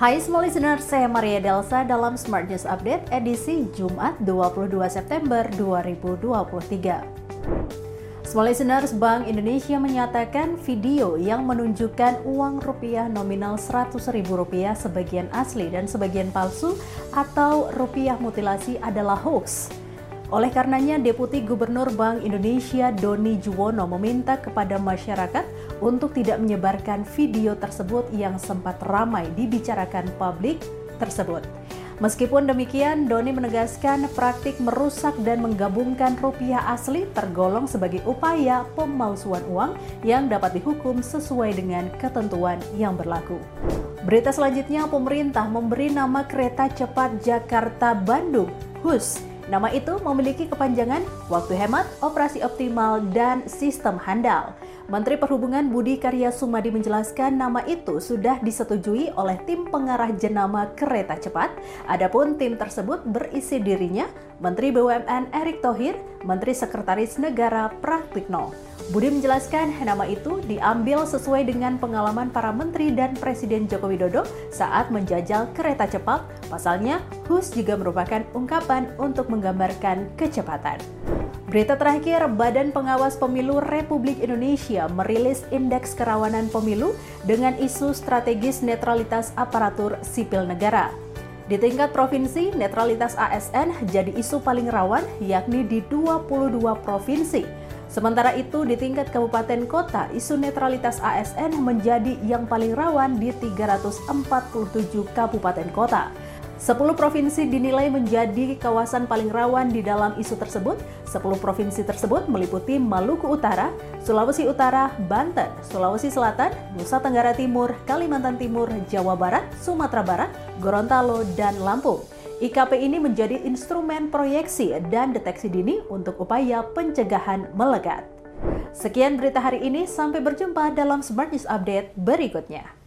Hai semua listener, saya Maria Delsa dalam Smart News Update edisi Jumat 22 September 2023. Small listeners, Bank Indonesia menyatakan video yang menunjukkan uang rupiah nominal Rp100.000 sebagian asli dan sebagian palsu atau rupiah mutilasi adalah hoax. Oleh karenanya, Deputi Gubernur Bank Indonesia Doni Juwono meminta kepada masyarakat untuk tidak menyebarkan video tersebut yang sempat ramai dibicarakan publik tersebut. Meskipun demikian, Doni menegaskan praktik merusak dan menggabungkan rupiah asli tergolong sebagai upaya pemalsuan uang yang dapat dihukum sesuai dengan ketentuan yang berlaku. Berita selanjutnya, pemerintah memberi nama kereta cepat Jakarta-Bandung, HUS, Nama itu memiliki kepanjangan waktu hemat, operasi optimal, dan sistem handal. Menteri Perhubungan Budi Karya Sumadi menjelaskan nama itu sudah disetujui oleh tim pengarah jenama kereta cepat. Adapun tim tersebut berisi dirinya Menteri BUMN Erick Thohir, Menteri Sekretaris Negara Pratikno. Budi menjelaskan nama itu diambil sesuai dengan pengalaman para menteri dan Presiden Joko Widodo saat menjajal kereta cepat. Pasalnya, HUS juga merupakan ungkapan untuk menggambarkan kecepatan. Berita terakhir, Badan Pengawas Pemilu Republik Indonesia merilis Indeks Kerawanan Pemilu dengan isu strategis netralitas aparatur sipil negara. Di tingkat provinsi, netralitas ASN jadi isu paling rawan yakni di 22 provinsi. Sementara itu, di tingkat kabupaten kota, isu netralitas ASN menjadi yang paling rawan di 347 kabupaten kota. 10 provinsi dinilai menjadi kawasan paling rawan di dalam isu tersebut. 10 provinsi tersebut meliputi Maluku Utara, Sulawesi Utara, Banten, Sulawesi Selatan, Nusa Tenggara Timur, Kalimantan Timur, Jawa Barat, Sumatera Barat, Gorontalo, dan Lampung. IKP ini menjadi instrumen proyeksi dan deteksi dini untuk upaya pencegahan melegat. Sekian berita hari ini, sampai berjumpa dalam Smart News Update berikutnya.